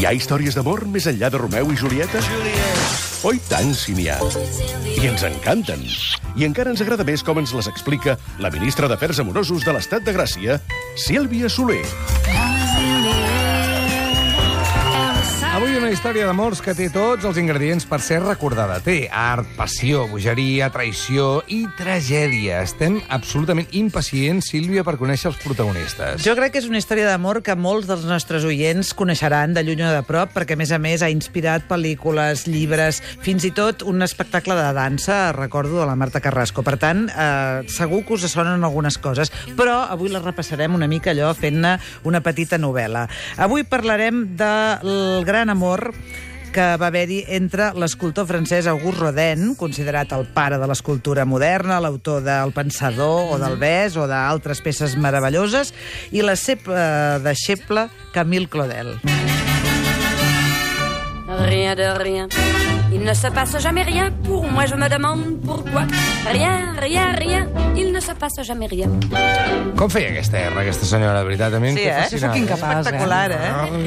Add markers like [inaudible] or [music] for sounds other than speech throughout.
Hi ha històries d'amor més enllà de Romeu i Julieta? Oh, i tant, si n'hi ha. I ens encanten. I encara ens agrada més com ens les explica la ministra d'Afers Amorosos de l'Estat de Gràcia, Sílvia Soler. Avui una història d'amors que té tots els ingredients per ser recordada. Té art, passió, bogeria, traïció i tragèdia. Estem absolutament impacients, Sílvia, per conèixer els protagonistes. Jo crec que és una història d'amor que molts dels nostres oients coneixeran de lluny o de prop, perquè, a més a més, ha inspirat pel·lícules, llibres, fins i tot un espectacle de dansa, recordo, de la Marta Carrasco. Per tant, eh, segur que us sonen algunes coses, però avui la repassarem una mica allò fent-ne una petita novel·la. Avui parlarem del gran amor que va haver-hi entre l'escultor francès Auguste Rodin, considerat el pare de l'escultura moderna, l'autor del Pensador o del Bes o d'altres peces meravelloses, i la seva deixeble Camille Claudel. Rien de rien. Il ne se passe jamais rien. Pour moi, je me demande pourquoi. Rien, rien, rien. Il ne se passe jamais rien. Com feia aquesta R, aquesta senyora, de veritat? A mi Sí, eh? Sóc incapaç, Espectacular, eh?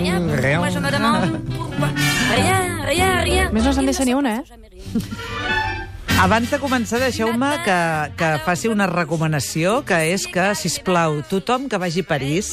Rien, pour Rien. moi, je me demande pourquoi. Rien, rien, rien. Més no se'n deixa se ni una, eh? Abans de començar, deixeu-me que, que faci una recomanació, que és que, si plau, tothom que vagi a París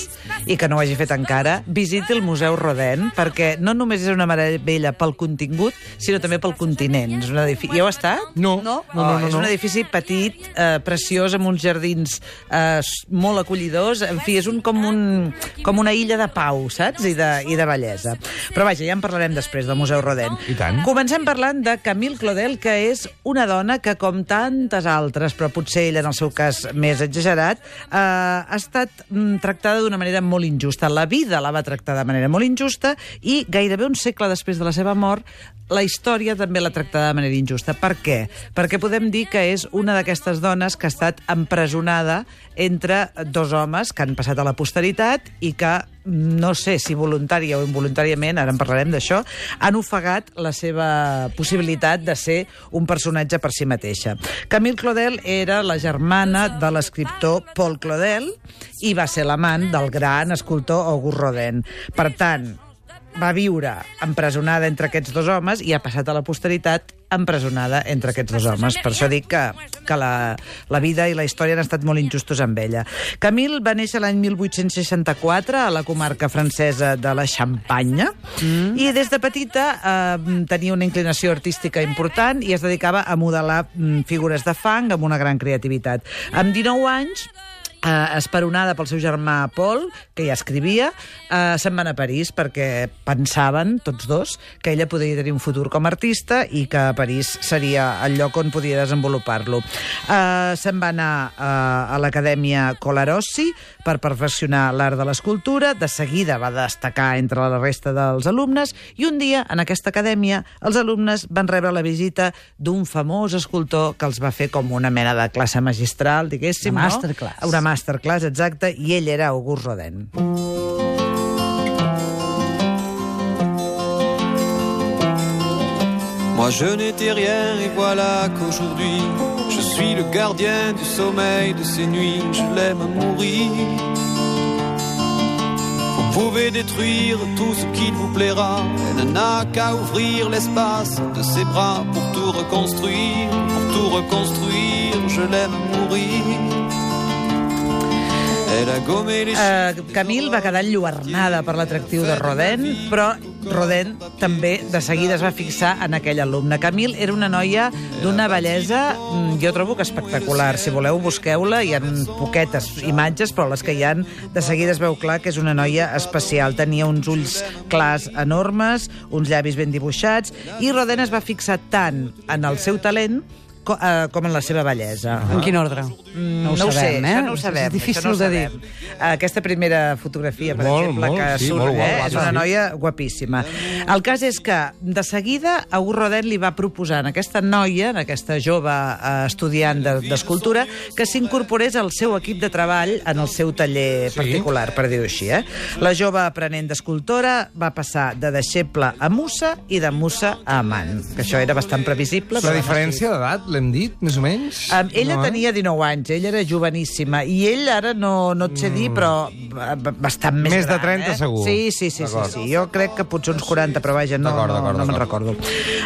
i que no ho hagi fet encara, visiti el Museu Rodin, perquè no només és una meravella pel contingut, sinó també pel continent. És un edifici... Hi heu estat? No. No? No, no, no, és un edifici petit, eh, preciós, amb uns jardins eh, molt acollidors. En fi, és un, com, un, com una illa de pau, saps? I de, I de bellesa. Però vaja, ja en parlarem després del Museu Rodin. I tant. Comencem parlant de Camille Claudel, que és una dona que, com tantes altres, però potser ella en el seu cas més exagerat, eh, ha estat mm, tractada d'una manera molt injusta. La vida la va tractar de manera molt injusta i gairebé un segle després de la seva mort la història també l'ha tractada de manera injusta. Per què? Perquè podem dir que és una d'aquestes dones que ha estat empresonada entre dos homes que han passat a la posteritat i que no sé si voluntària o involuntàriament, ara en parlarem d'això, han ofegat la seva possibilitat de ser un personatge per si mateixa. Camille Claudel era la germana de l'escriptor Paul Claudel i va ser l'amant del gran escultor Auguste Rodin. Per tant, va viure empresonada entre aquests dos homes i ha passat a la posteritat empresonada entre aquests dos homes. Per això dic que, que la, la vida i la història han estat molt injustos amb ella. Camille va néixer l'any 1864 a la comarca francesa de la Xampanya mm. i des de petita eh, tenia una inclinació artística important i es dedicava a modelar mm, figures de fang amb una gran creativitat. Amb 19 anys eh, esperonada pel seu germà Paul, que ja escrivia, eh, se'n van a París perquè pensaven, tots dos, que ella podria tenir un futur com a artista i que París seria el lloc on podia desenvolupar-lo. Eh, se'n va anar eh, a l'Acadèmia Colarossi per perfeccionar l'art de l'escultura, de seguida va destacar entre la resta dels alumnes i un dia, en aquesta acadèmia, els alumnes van rebre la visita d'un famós escultor que els va fer com una mena de classe magistral, diguéssim, Una no? masterclass. Una masterclass, exacte, i ell. Moi je n'étais rien et voilà qu'aujourd'hui je suis le gardien du sommeil de ces nuits, je l'aime mourir. Vous pouvez détruire tout ce qu'il vous plaira, elle n'a qu'à ouvrir l'espace de ses bras pour tout reconstruire, pour tout reconstruire, je l'aime mourir. Uh, Camille va quedar enlluernada per l'atractiu de Rodin, però Rodin també de seguida es va fixar en aquell alumne. Camille era una noia d'una bellesa, mm, jo trobo que espectacular. Si voleu, busqueu-la, hi ha poquetes imatges, però les que hi han de seguida es veu clar que és una noia especial. Tenia uns ulls clars enormes, uns llavis ben dibuixats, i Rodin es va fixar tant en el seu talent co uh, com en la seva bellesa. En quin ordre? Mm, No ho no ho sé, sabem, eh? això no ho sabem. És difícil no ho de dir. sabem. Aquesta primera fotografia, per Molt, exemple, molt, que sí, surt, molt guapa, eh? és una noia guapíssima. El cas és que, de seguida, Auguste Rodin li va proposar a aquesta noia, a aquesta jove eh, estudiant de- d'escultura, que s'incorporés al seu equip de treball en el seu taller Sí. particular, per dir-ho així. Eh? La jove aprenent d'escultora va passar de deixeble a musa i de musa a amant, que això era bastant previsible. La diferència d'edat, l'hem dit, més o menys? Um, ella no, eh? tenia 19 anys, ella era joveníssima, i ell ara no, no et sé dir, però ba- ba- bastant més, Mm. Més de gran, 30 eh? segur. Sí, sí, sí, sí, sí. Jo crec que potser uns 40, però vaja, no, no, no me'n recordo.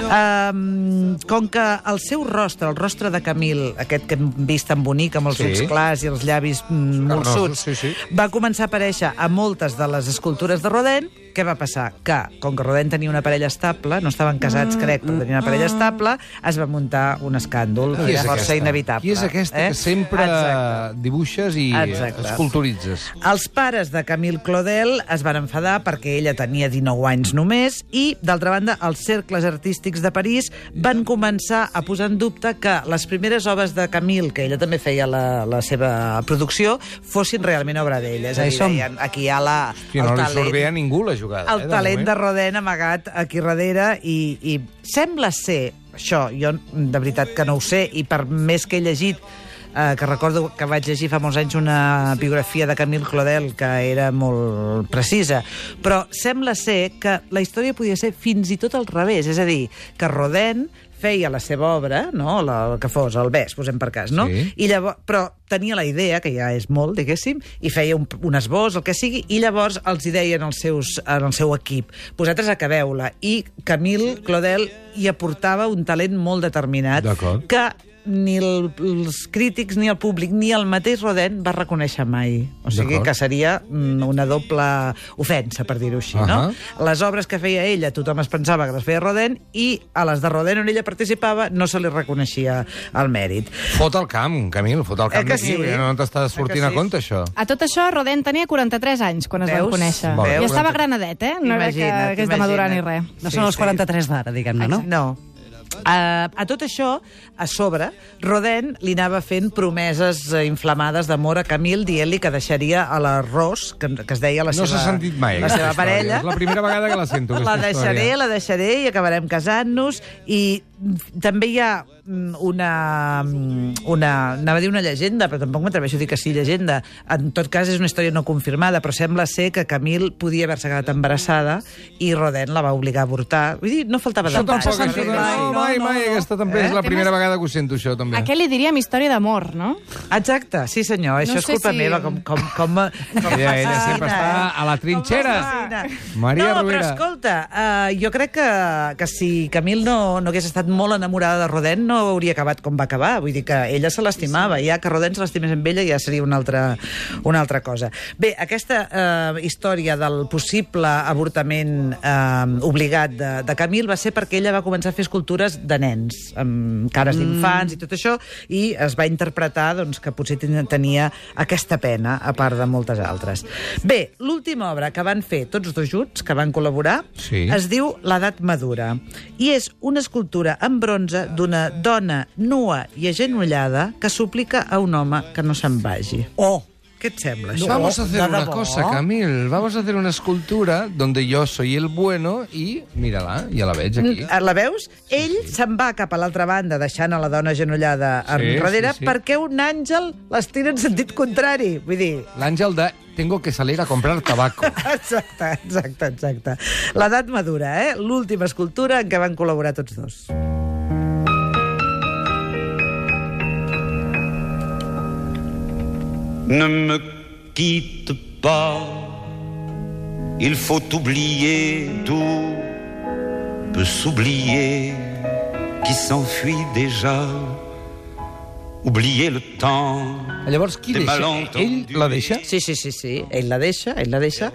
Um, com que el seu rostre, el rostre de Camil, aquest que hem vist tan bonic, amb els Sí. ulls clars i els llavis mm, molsuts, sí, sí. va començar a aparèixer a moltes de les escultures de Rodin. Què va passar? Que, com que Rodin tenia una parella estable, no estaven casats, crec, però tenia una parella estable, es va muntar un escàndol Qui és força aquesta? inevitable. Qui és aquesta eh? que sempre Exacte. dibuixes i Exacte. esculturitzes? Els pares de Camille Claudel es van enfadar perquè ella tenia 19 anys només i, d'altra banda, els cercles artístics de París van començar a posar en dubte que les primeres obres de Camille, que ella també feia la, la seva producció, fossin realment obra d'ella. És a dir, deien, aquí hi ha la, Hòstia, no li surt bé a ningú la jugada. el eh, talent de moment. Rodin amagat aquí darrere i, i sembla ser, això, jo de veritat que no ho sé, i per més que he llegit eh, que recordo que vaig llegir fa molts anys una biografia de Camille Claudel que era molt precisa, però sembla ser que la història podia ser fins i tot al revés, és a dir, que Rodin feia la seva obra, no? la, el que fos, el bes, posem per cas, no? Sí. I llavors, però tenia la idea, que ja és molt, diguéssim, i feia un, un esbós, el que sigui, i llavors els hi deien als seus, en el seu equip, vosaltres acabeu-la. I Camille Claudel hi aportava un talent molt determinat que ni el, els crítics, ni el públic, ni el mateix Rodin va reconèixer mai. O sigui que seria mm, una doble ofensa, per dir-ho així, no? Ahà. Les obres que feia ella, tothom es pensava que les feia Rodin, i a les de Rodin on ella participava no se li reconeixia el mèrit. Fot el camp, Camil, fot el camp Eh d'aquí, sí? perquè no t'està Eh sortint a sí? compte, això. A tot això, Rodin tenia 43 anys quan es Veus? van conèixer. Veus? I estava granadet, eh? No era que, Imagina't, que és de madurar ni imagina't. res. No sí. són els 43 d'ara, diguem-ne, no? No. Uh, a tot això, a sobre, Rodin li anava fent promeses eh, inflamades d'amor a Camille, dient-li que deixaria a la Ros, que, que es deia la No seva, s'ha sentit mai, la seva història. parella. És la primera vegada que la sento, [laughs] La deixaré, història. la deixaré i acabarem casant-nos. I també hi ha mm, una, mm, una... Anava a dir una llegenda, però tampoc m'atreveixo a dir que sí, llegenda. En tot cas, és una història no confirmada, però sembla ser que Camille podia haver-se quedat embarassada i Rodin la va obligar a avortar. Vull dir, no faltava Això de tampoc, això, no, mai, mai, aquesta també Eh? és la primera vegada que ho sento, això, també. A què li diríem història d'amor, no? Exacte, sí senyor, això No és culpa si- meva, com, com, com, com Ella, ella sempre està a la trinxera. Maria no, Rovira. però escolta, uh, jo crec que, que si Camil no, no hagués estat molt enamorada de Rodin, no hauria acabat com va acabar. Vull dir que ella se l'estimava, ja que Rodin se l'estimés amb ella ja seria una altra, una altra cosa. Bé, aquesta uh, història del possible avortament uh, obligat de, de Camil va ser perquè ella va començar a fer escultures de nens, amb cares d'infants i tot això, i es va interpretar doncs, que potser ten- tenia aquesta pena, a part de moltes altres. Bé, l'última obra que van fer tots dos junts, que van col·laborar, Sí. es diu L'edat madura, i és una escultura en bronze d'una dona nua i agenollada que suplica a un home que no se'n vagi. Oh! Què et sembla, això? Vamos a hacer una cosa, Camil. Vamos a hacer una escultura donde yo soy el bueno y, mírala, ja la veig aquí. Eh, La veus? Ell se'n va cap a l'altra banda, deixant a la dona agenollada Sí, enrere, sí, sí. perquè un àngel l'estira en sentit contrari. Vull dir, L'àngel de tengo que salir a comprar tabaco. [laughs] Exacte, exacte, exacte. L'edat madura, eh? L'última escultura en què van col·laborar tots dos. Ne me quitte pas, il faut oublier tout peut s'oublier qui s'enfuit déjà. Oublier le temps. Llavors, qui deixa? Ell la deixa? Sí, sí, sí, sí. Ell la deixa, ell la deixa,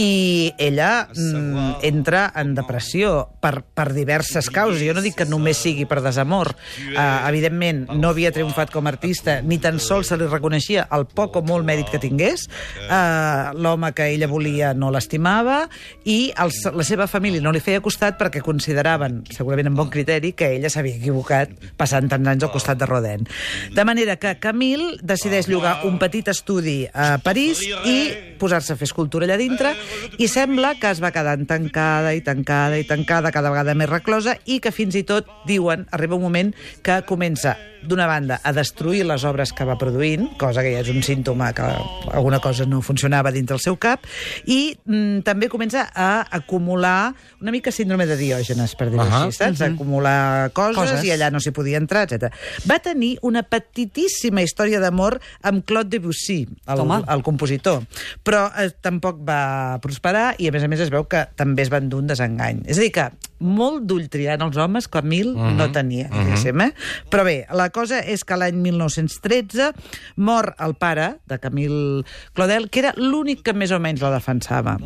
i ella mm, entra en depressió per, per diverses causes. Jo no dic que només sigui per desamor. Uh, evidentment, no havia triomfat com a artista, ni tan sols se li reconeixia el poc o molt mèrit que tingués. Uh, L'home que ella volia no l'estimava, i els, la seva família no li feia costat perquè consideraven, segurament amb bon criteri, que ella s'havia equivocat passant tants anys al costat de Rodin. De manera que Camil decideix llogar un petit estudi a París i posar-se a fer escultura allà dintre i sembla que es va quedant tancada i tancada i tancada, cada vegada més reclosa i que fins i tot, diuen, arriba un moment que comença d'una banda, a destruir les obres que va produint, cosa que ja és un símptoma que alguna cosa no funcionava dintre el seu cap, i mm, també comença a acumular una mica síndrome de Diògenes, per dir-ho Ahà. així, saps? Acumular coses, Coses. i allà no s'hi podia entrar, etc. Va tenir una petitíssima història d'amor amb Claude Debussy, el, Toma. el compositor, però eh, tampoc va prosperar i, a més a més, es veu que també es van dur un desengany. És a dir, que molt d'ull triant els homes, Camil Mhm. no tenia, diguéssim, eh? Però bé, la cosa és que l'any 1913 mor el pare de Camil Claudel, que era l'únic que més o menys la defensava.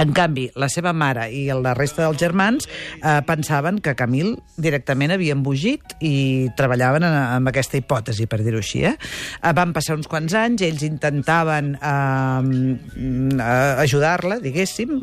En canvi, la seva mare i la resta dels germans eh, pensaven que Camil directament havia embogit i treballaven en, aquesta hipòtesi, per dir-ho així. Eh? Eh, van passar uns quants anys, ells intentaven eh, eh, ajudar-la, diguéssim,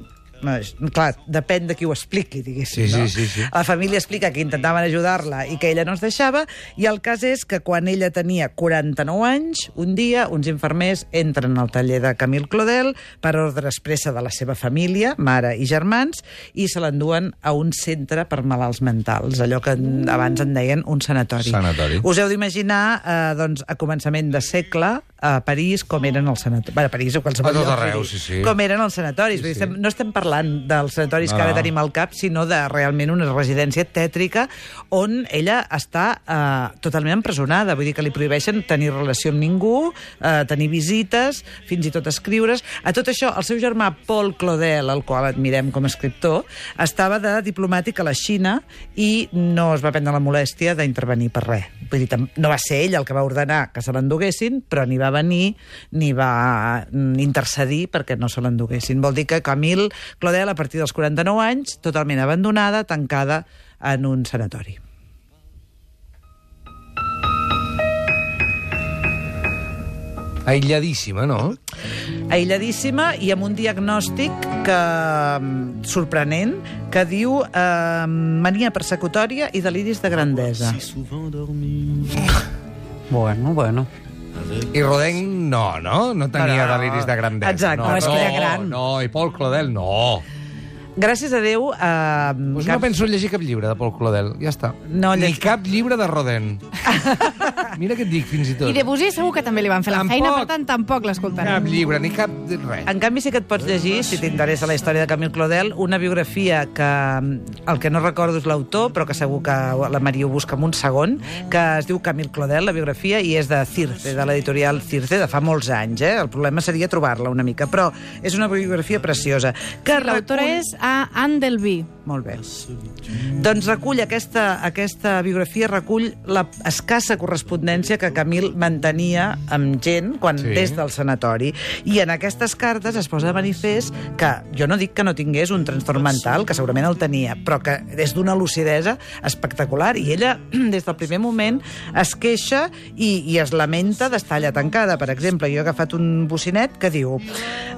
clar, depèn de qui ho expliqui, diguéssim. Sí, sí, no? sí, sí. La família explica que intentaven ajudar-la i que ella no es deixava, i el cas és que quan ella tenia 49 anys, un dia uns infermers entren al taller de Camil Claudel per ordre expressa de la seva família, mare i germans, i se l'enduen a un centre per malalts mentals, allò que abans en deien un sanatori. Sanatori. Us heu d'imaginar, eh, doncs, a començament de segle, a París, com eren els sanatoris. Bueno, a París o qualsevol A tot lloc, arreu, sí, sí. Com eren els sanatoris. Vull dir, estem, no estem parlant dels sanatoris que No, ara no. tenim al cap, sinó de realment una residència tètrica on ella està eh, totalment empresonada. Vull dir que li prohibeixen tenir relació amb ningú, eh, tenir visites, fins i tot escriure's. A tot això, el seu germà Paul Claudel, el qual admirem com a escriptor, estava de diplomàtic a la Xina i no es va prendre la molèstia d'intervenir per res. Vull dir, no va ser ell el que va ordenar que se l'enduguessin, però ni va venir ni va intercedir perquè no se l'enduguessin. Vol dir que Camil Claudel, a partir dels 49 anys, totalment abandonada, tancada en un sanatori. Aïlladíssima, no? aïlladíssima i amb un diagnòstic que, mm, sorprenent que diu eh, mania persecutòria i deliris de grandesa. Bueno, bueno. I Rodin no, no? No tenia Però- deliris de grandesa. Exacte. No, No, és que era gran. No, i Paul Claudel, no. Gràcies a Déu... Eh, Pues no penso en llegir cap llibre de Paul Claudel, ja està. No Ni cap llibre de Rodin. [laughs] Mira què et dic, fins i tot. I Debussy segur que també li van fer la Tampoc. feina, per tant, tampoc Cap l'escoltarem. llibre, ni cap... res. En canvi, sí que et pots llegir, si t'interessa la història de Camil Claudel, una biografia que el que no recordo és l'autor, però que segur que la Maria ho busca en un segon, que es diu Camil Claudel, la biografia, i és de Circe, de l'editorial Circe, de fa molts anys. Eh? El problema seria trobar-la una mica, però és una biografia preciosa. Que L'autora recull- és a Anne Delvey. Molt bé. Doncs recull aquesta, aquesta biografia recull la escassa correspondència que Camil mantenia amb gent quan Sí. des del sanatori. I en aquestes cartes es posa de manifest que jo no dic que no tingués un trastorn mental, que segurament el tenia, però que és d'una lucidesa espectacular. I ella, [clears throat] des del primer moment, es queixa i, i es lamenta d'estar allà tancada. Per exemple, jo he agafat un bocinet que diu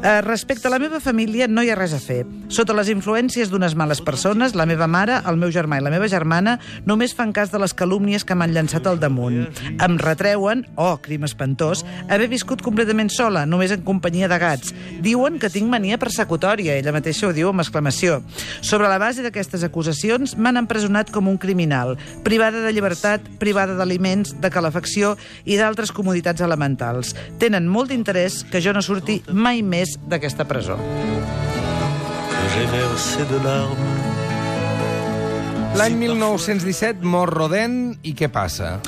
eh, respecte a la meva família no hi ha res a fer. Sota les influències d'unes males persones, la meva mare, el meu germà i la meva germana només fan cas de les calúmnies que m'han llançat al damunt. Em retreuen, oh, crim espantós, haver viscut completament sola, només en companyia de gats. Diuen que tinc mania persecutòria, ella mateixa ho diu amb exclamació. Sobre la base d'aquestes acusacions, m'han empresonat com un criminal, privada de llibertat, privada d'aliments, de calefacció i d'altres comoditats elementals. Tenen molt d'interès que jo no surti mai més d'aquesta presó. que j'ai versé de larmes. L'any 1917 mor Rodin i què passa?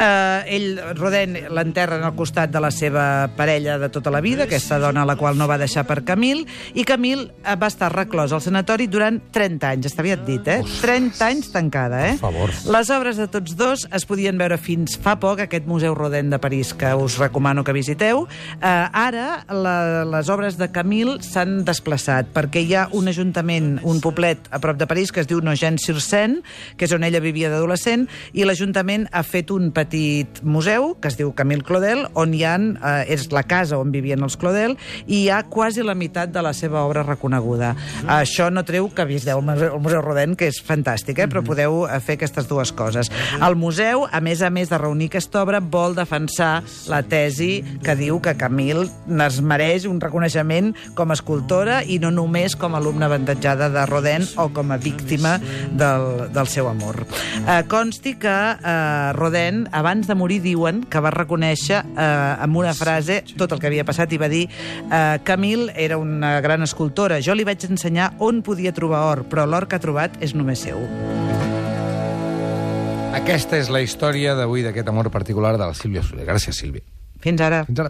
Uh, ell, Rodin, l'enterren al costat de la seva parella de tota la vida, aquesta dona a la qual no va deixar per Camil, i Camil eh, va estar reclòs al sanatori durant 30 anys, està aviat dit, eh? 30 anys tancada, eh? Per favor. Les obres de tots dos es podien veure fins fa poc a aquest Museu Rodin de París, que us recomano que visiteu. Uh, ara, la, les obres de Camil s'han desplaçat, perquè hi ha un ajuntament, un poblet a prop de París, que es diu Nogent-sur-Seine, que és on ella vivia d'adolescent, i l'Ajuntament ha fet un petit petit museu que es diu Camille Claudel, on hi ha, eh, és la casa on vivien els Claudel, i hi ha quasi la meitat de la seva obra reconeguda. Mm. Això no treu que visiteu el Museu, el museu Rodin, que és fantàstic, eh? però podeu eh, fer aquestes dues coses. El museu, a més a més de reunir aquesta obra, vol defensar la tesi que diu que Camille es mereix un reconeixement com a escultora i no només com a alumna avantatjada de Rodin o com a víctima del, del seu amor. Eh, consti que eh, Rodin, abans de morir, diuen que va reconèixer eh, amb una frase tot el que havia passat i va dir eh, Camille era una gran escultora, jo li vaig ensenyar on podia trobar or, però l'or que ha trobat és només seu. Aquesta és la història d'avui d'aquest amor particular de la Sílvia Soler. Gràcies, Sílvia. Fins ara. Fins ara.